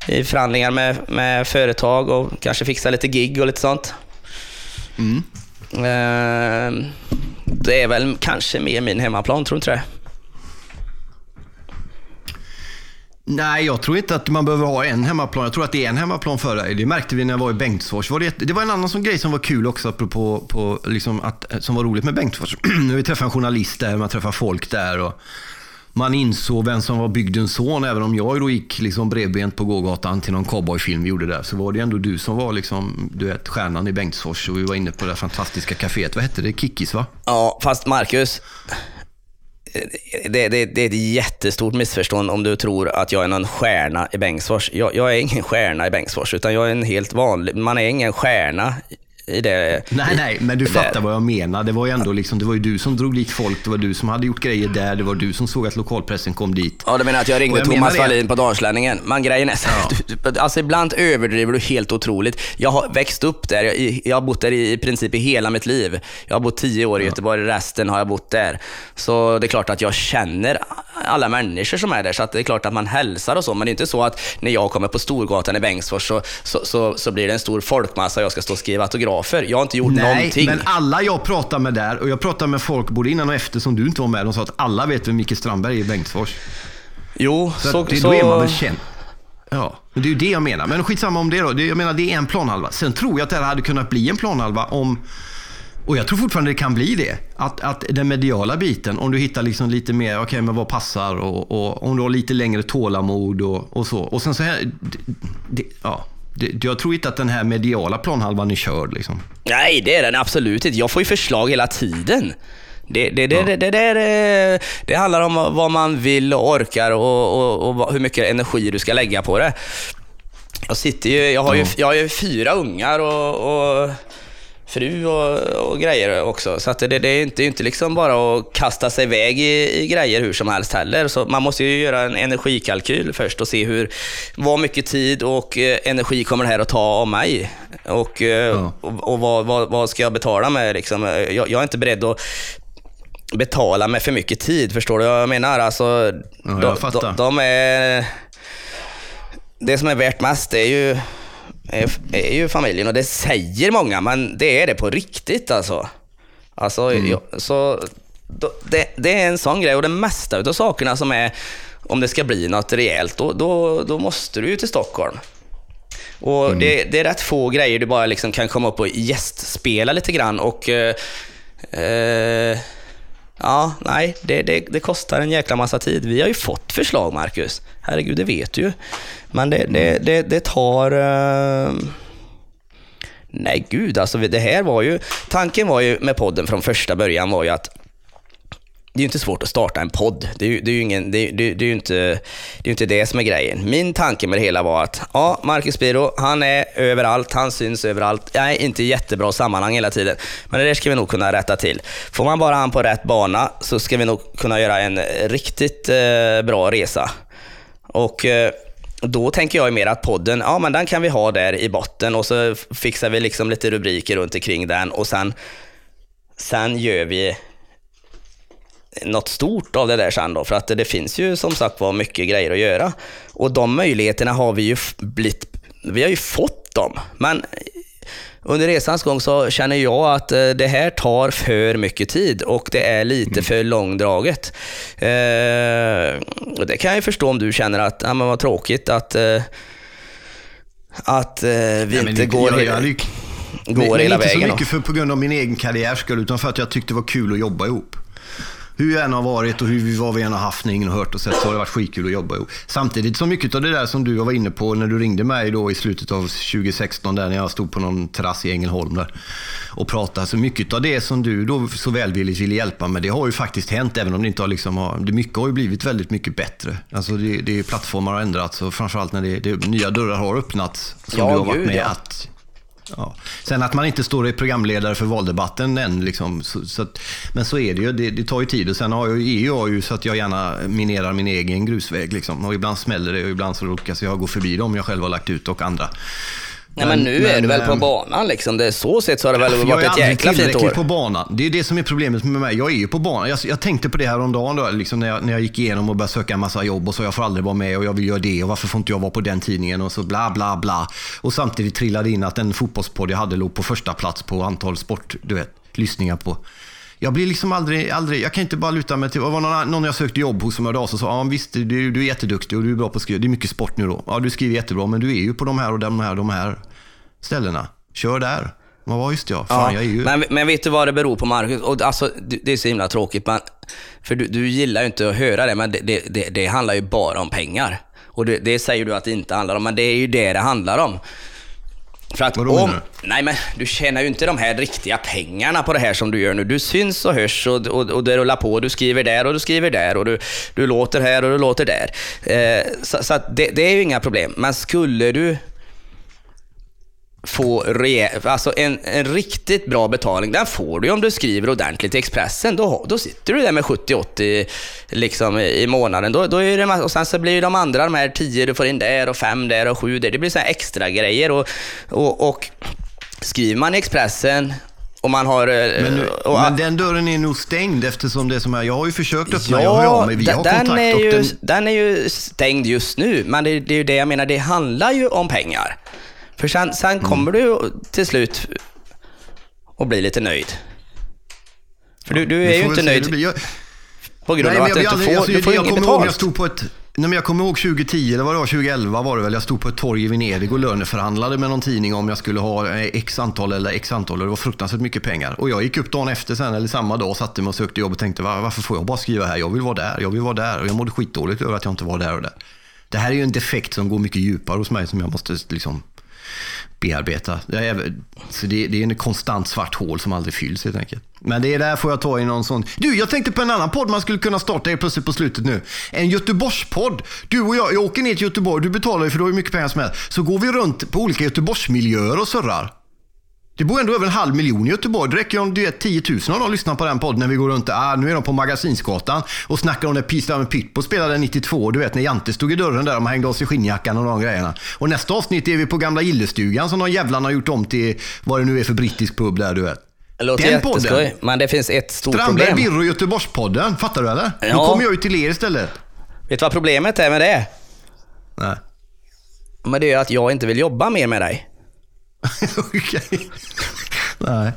i förhandlingar med, med företag och kanske fixa lite gig och lite sånt. Mm. Eh, det är väl kanske mer min hemmaplan, tror inte det? Nej, jag tror inte att man behöver ha en hemmaplan. Jag tror att det är en hemmaplan för dig. Det märkte vi när jag var i Bengtsfors. Var det, det var en annan sån grej som var kul också, apropå på, liksom att, som var roligt med Bengtsfors. vi träffade en journalist där, man träffade folk där. Och, man insåg vem som var bygdens son. Även om jag då gick liksom bredbent på gågatan till någon cowboyfilm vi gjorde där, så var det ändå du som var liksom, du vet, stjärnan i Bengtsfors. Och vi var inne på det fantastiska kaféet. Vad hette det? Kickis va? Ja, fast Marcus. det, det, det är ett jättestort missförstånd om du tror att jag är någon stjärna i Bengtsfors. Jag, jag är ingen stjärna i Bengtsfors, utan jag är en helt vanlig, man är ingen stjärna i det. Nej, nej, men du fattar vad jag menar. Det var ju ändå liksom, det var ju du som drog dit folk, det var du som hade gjort grejer där, det var du som såg att lokalpressen kom dit. Ja, du menar att jag ringde jag Thomas Wallin på Dalslänningen. Men grejen är ja. alltså ibland överdriver du helt otroligt. Jag har växt upp där, jag, jag har bott där i, i princip i hela mitt liv. Jag har bott tio år i Göteborg, resten har jag bott där. Så det är klart att jag känner alla människor som är där, så att det är klart att man hälsar och så, men det är inte så att när jag kommer på Storgatan i Bengtsfors så, så, så, så blir det en stor folkmassa och jag ska stå och skriva autografer. Jag har inte gjort Nej, någonting. men alla jag pratar med där, och jag pratar med folk både innan och efter som du inte var med, de sa att alla vet vem Micke Strandberg är i Bengtsfors. Jo, så... så, det, så... Då är man väl känd. Ja, men det är ju det jag menar. Men skitsamma om det då. Jag menar, det är en planhalva. Sen tror jag att det här hade kunnat bli en planhalva om och jag tror fortfarande det kan bli det. Att, att den mediala biten, om du hittar liksom lite mer, okej okay, men vad passar och, och, om du har lite längre tålamod och, och så. Och sen så här, det, det, ja. Det, jag tror inte att den här mediala planhalvan är körd. Liksom. Nej, det är den absolut inte. Jag får ju förslag hela tiden. Det, det, det, ja. det, det, det, det, handlar om vad man vill och orkar och, och, och, hur mycket energi du ska lägga på det. Jag, sitter ju, jag, har, ju, jag har ju fyra ungar och, och fru och, och, grejer också. Så att det, det, är inte, inte liksom bara att kasta sig iväg i, i, grejer hur som helst heller. Så man måste ju göra en energikalkyl först och se hur, vad mycket tid och eh, energi kommer det här att ta av mig? Och, eh, ja. och, och vad, vad, vad, ska jag betala med? Liksom? Jag, jag, är inte beredd att betala med för mycket tid, förstår du vad jag menar? Alltså, ja, jag de, de, de är... Det som är värt mest är ju är, är ju familjen och det säger många, men det är det på riktigt alltså. Alltså, mm. jag, så, då, det, det, är en sån grej och det mesta av sakerna som är, om det ska bli något rejält, då, då, då måste du ju till Stockholm. Och mm. det, det, är rätt få grejer du bara liksom kan komma upp och gästspela lite grann och eh, eh, Ja, nej, det, det, det, kostar en jäkla massa tid. Vi har ju fått förslag, Marcus. Herregud, det vet du ju. Men det, det, det, det tar... Uh... Nej, gud alltså. Det här var ju... Tanken var ju med podden från första början var ju att det är ju inte svårt att starta en podd. Det är ju, det är ju, ingen, det är, det är, det är inte, det är inte det som är grejen. Min tanke med det hela var att, ja, Marcus Biro, han är överallt, han syns överallt. Jag är inte jättebra sammanhang hela tiden, men det där ska vi nog kunna rätta till. Får man bara han på rätt bana så ska vi nog kunna göra en riktigt eh, bra resa. Och eh, då tänker jag mer att podden, ja men den kan vi ha där i botten och så fixar vi liksom lite rubriker runt omkring den och sen, sen gör vi något stort av det där sen då, för att det finns ju som sagt var mycket grejer att göra. Och de möjligheterna har vi ju blivit, vi har ju fått dem, men under resans gång så känner jag att eh, det här tar för mycket tid och det är lite mm. för långdraget. Eh, och det kan jag ju förstå om du känner att, ja men vad tråkigt att, eh, att eh, vi ja, inte går, jag, jag, jag, går hela vägen. Inte så mycket för, på grund av min egen karriär skull, utan för att jag tyckte det var kul att jobba ihop hur jag än har varit och hur, vad vi än har haft ingen har hört och sett så har det varit skitkul att jobba ihop. Samtidigt som mycket av det där som du var inne på när du ringde mig då i slutet av 2016 där när jag stod på någon terrass i Ängelholm där och pratade. Så mycket av det som du då så välvilligt ville hjälpa med, det har ju faktiskt hänt även om det inte har liksom, har, det mycket har ju blivit väldigt mycket bättre. Alltså det, det plattformar har ändrats och framförallt när det, det, nya dörrar har öppnats som ja, du har varit med ja. att Ja. Sen att man inte står i programledare för valdebatten än, liksom, så, så att, men så är det ju. Det, det, tar ju tid. Och sen har jag EU har ju så att jag gärna minerar min egen grusväg. Liksom. Och ibland smäller det och ibland så råkar jag gå förbi dem jag själv har lagt ut och andra. Nej, men, nu men, är du väl på ehm, banan liksom. Det är så sett så har det väl varit ett jäkla fint år. på banan. Det är det som är problemet med mig. Jag är ju på banan. Jag, jag tänkte på det här om dagen då, liksom när, jag, när jag gick igenom och började söka en massa jobb och så jag får aldrig vara med och jag vill göra det och varför får inte jag vara på den tidningen och så bla bla bla. Och samtidigt trillade in att en fotbollspodd jag hade låg på första plats på antal sport, du vet, lyssningar på. Jag blir liksom aldrig, aldrig, jag kan inte bara luta mig till, det var någon, någon jag sökte jobb hos som hörde av sig och sa, ja visst du, du är jätteduktig och du är bra på att skriva, det är mycket sport nu då. Ja du skriver jättebra men du är ju på de här och de här de här ställena. Kör där. Vad var just ja. Fan, ja, jag är ju... men, men vet du vad det beror på Marcus? Och alltså, det är så himla tråkigt, men, för du, du gillar ju inte att höra det, men det, det, det, det handlar ju bara om pengar. Och det, det, säger du att det inte handlar om, men det är ju det det handlar om. För att Vadå om, menar nej men du tjänar ju inte de här riktiga pengarna på det här som du gör nu. Du syns och hörs och, och, och det rullar på. Du skriver där och du skriver där och du, du låter här och du låter där. Eh, så så det, det är ju inga problem. Men skulle du få re, alltså en, en riktigt bra betalning, den får du om du skriver ordentligt i Expressen. Då, då sitter du där med 70-80 liksom, i månaden. Då, då är det, och sen så blir de andra, de här 10 du får in där och 5 där och 7 där. Det blir så extra grejer och, och, och skriver man i Expressen och man har... eh, Men, nu, och, men den dörren är nog stängd eftersom det som är. Jag har ju försökt öppna, jag hör Ja, av mig, vi har den, kontakt. är och ju, den, den är ju stängd just nu, men det, det är ju det jag menar, det handlar ju om pengar. För sen, sen Mm. kommer du till slut att bli lite nöjd. För du, du är ju inte nöjd. Jag, på grund Nej, av att du inte jag, får, alltså, du får jag inget när jag betalt. stod på ett... Nej, men jag kommer ihåg 2010, eller vad det var, 2011 var det väl. Jag stod på ett torg i Venedig och löneförhandlade med någon tidning om jag skulle ha eh, x antal eller x antal. Och det var fruktansvärt mycket pengar. Och jag gick upp dagen efter sen, eller samma dag, satte mig och sökte jobb och tänkte "Va- varför får jag bara skriva här? Jag vill vara där, jag vill vara där. Och jag mådde skitdåligt över att jag inte var där och där. Det här är ju en defekt som går mycket djupare hos mig som jag måste liksom bearbeta. Det är, så det, det är en konstant svart hål som aldrig fylls helt enkelt. Men det är där får jag ta i någon sån... Du, jag tänkte på en annan podd man skulle kunna starta helt plötsligt på slutet nu. En Göteborgspodd. Du och jag, jag åker ner till Göteborg, du betalar ju för du har ju mycket pengar som helst. Så går vi runt på olika Göteborgsmiljöer och surrar. Det bor ändå över en halv miljon i Göteborg. Det räcker ju om du vet, 10 000 av dem lyssnar på den podden när vi går runt. Ah, nu är de på Magasinsgatan och snackar om när Peace Down Pitbull spelade 92. Du vet när Jante stod i dörren där och hängde av sig skinnjackan och de grejerna. Och nästa avsnitt är vi på gamla Gillestugan som de jävlarna har gjort om till vad det nu är för brittisk pub där du vet. Det låter Den podden. men det finns ett stort Strandberg, problem. Birro och Göteborgspodden. Fattar du eller? Ja. Då kommer jag ju till er istället. Vet du vad problemet är med det? Nej. Men det är att jag inte vill jobba mer med dig. Okej. Nej.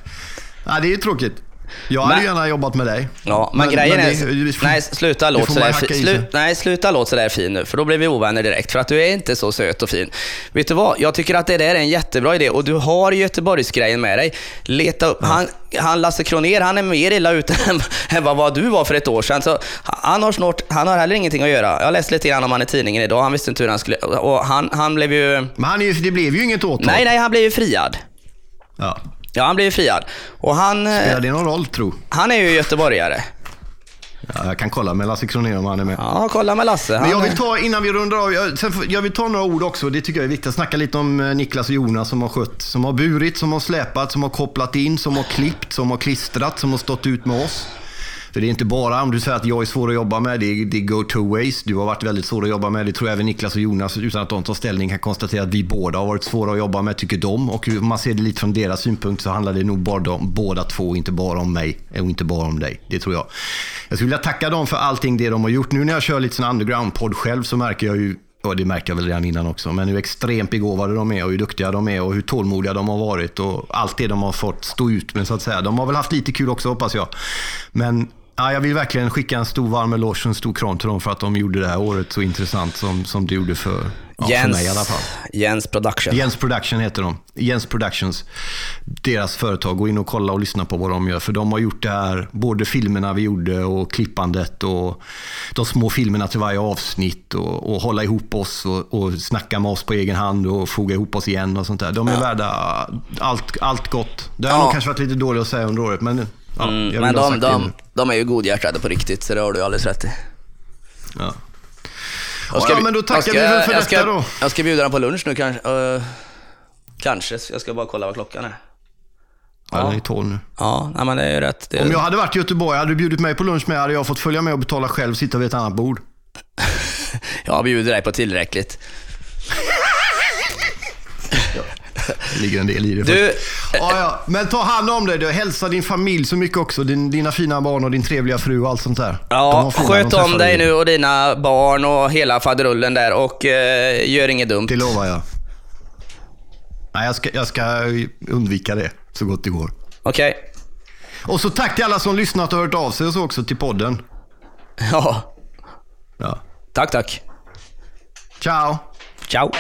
Nej, det är ju tråkigt. Jag hade Men- gärna jobbat med dig. Ja, men, grejen är... det- det får- nej, sluta det låt sådär slu. Nej, sluta låt sådär fin nu, för då blir vi ovänner direkt. För att du är inte så söt och fin. Vet du vad? Jag tycker att det där är en jättebra idé och du har Göteborgsgrejen med dig. Leta upp... Han, han Lasse Kronér, han är mer illa ute än, än vad, vad du var för ett år sedan. Så han, har snart, han har heller ingenting att göra. Jag läste lite grann om han i tidningen idag. Han visste inte hur han skulle... Och han, han blev ju... Men han är ju, det blev ju inget åtal. Nej, nej, han blev ju friad. Ja. Ja, han blev friad. Och han, eh, Spelar det någon roll, tro? han är ju göteborgare. Ja, jag kan kolla med Lasse Kronér om han är med. Ja, kolla med Lasse. Men jag vill ta, innan vi rundar av, jag, sen, jag vill ta några ord också. Det tycker jag är viktigt. Snacka lite om eh, Niklas och Jonas som har skött, som har burit, som har släpat, som har kopplat in, som har klippt, som har klistrat, som har stått ut med oss. För det är inte bara om du säger att jag är svår att jobba med, det, det go two ways. Du har varit väldigt svår att jobba med. Det tror jag även Niklas och Jonas, utan att de tar ställning, kan konstatera att vi båda har varit svåra att jobba med, tycker de. Och om man ser det lite från deras synpunkt så handlar det nog bara om båda två, inte bara om mig och inte bara om dig. Det tror jag. Jag skulle vilja tacka dem för allting det de har gjort. Nu när jag kör lite sån underground-podd själv så märker jag ju Ja, det märkte jag väl redan innan också. Men hur extremt begåvade de är och hur duktiga de är och hur tålmodiga de har varit och allt det de har fått stå ut med så att säga. De har väl haft lite kul också hoppas jag. Men ja, jag vill verkligen skicka en stor varm eloge och en stor kram till dem för att de gjorde det här året så intressant som, som det gjorde för, ja, för Jens, mig i alla fall. Jens Production. Jens Production heter de. Jens Productions. Deras företag. Gå in och kolla och lyssna på vad de gör. För de har gjort det här, både filmerna vi gjorde och klippandet och de små filmerna till varje avsnitt och, och hålla ihop oss och, och snacka med oss på egen hand och foga ihop oss igen och sånt där. De är värda allt, allt gott. Det har Ja. nog kanske varit lite dåligt att säga under året, men ja, Mm, men de, det de, de är ju godhjärtade på riktigt, så det har du alldeles rätt i. Ja. Jag Ja, men då tackar jag vi väl för jag detta ska, då. Jag ska bjuda dem på lunch nu kanske. Uh, kanske, jag ska bara kolla vad klockan är. Ja, den är 12 nu. Ja, nej, men det är ju rätt. Det, Om jag hade varit i Göteborg, hade du bjudit mig på lunch med, hade jag fått följa med och betala själv och sitta vid ett annat bord. Jag bjuder dig på tillräckligt. Det ligger en del i det. Du, Ja, ja. Men ta hand om dig. Du. Hälsa din familj så mycket också. Din, dina fina barn och din trevliga fru och allt sånt där. Ja, sköt om dig nu och dina barn och hela faderullen där och eh, gör inget dumt. Det lovar jag. Nej, jag ska, jag ska undvika det så gott det går. Okej? Och så tack till alla som lyssnat och hört av sig och så också till podden. Ja, Ja. tack tack. Ciao! Ciao.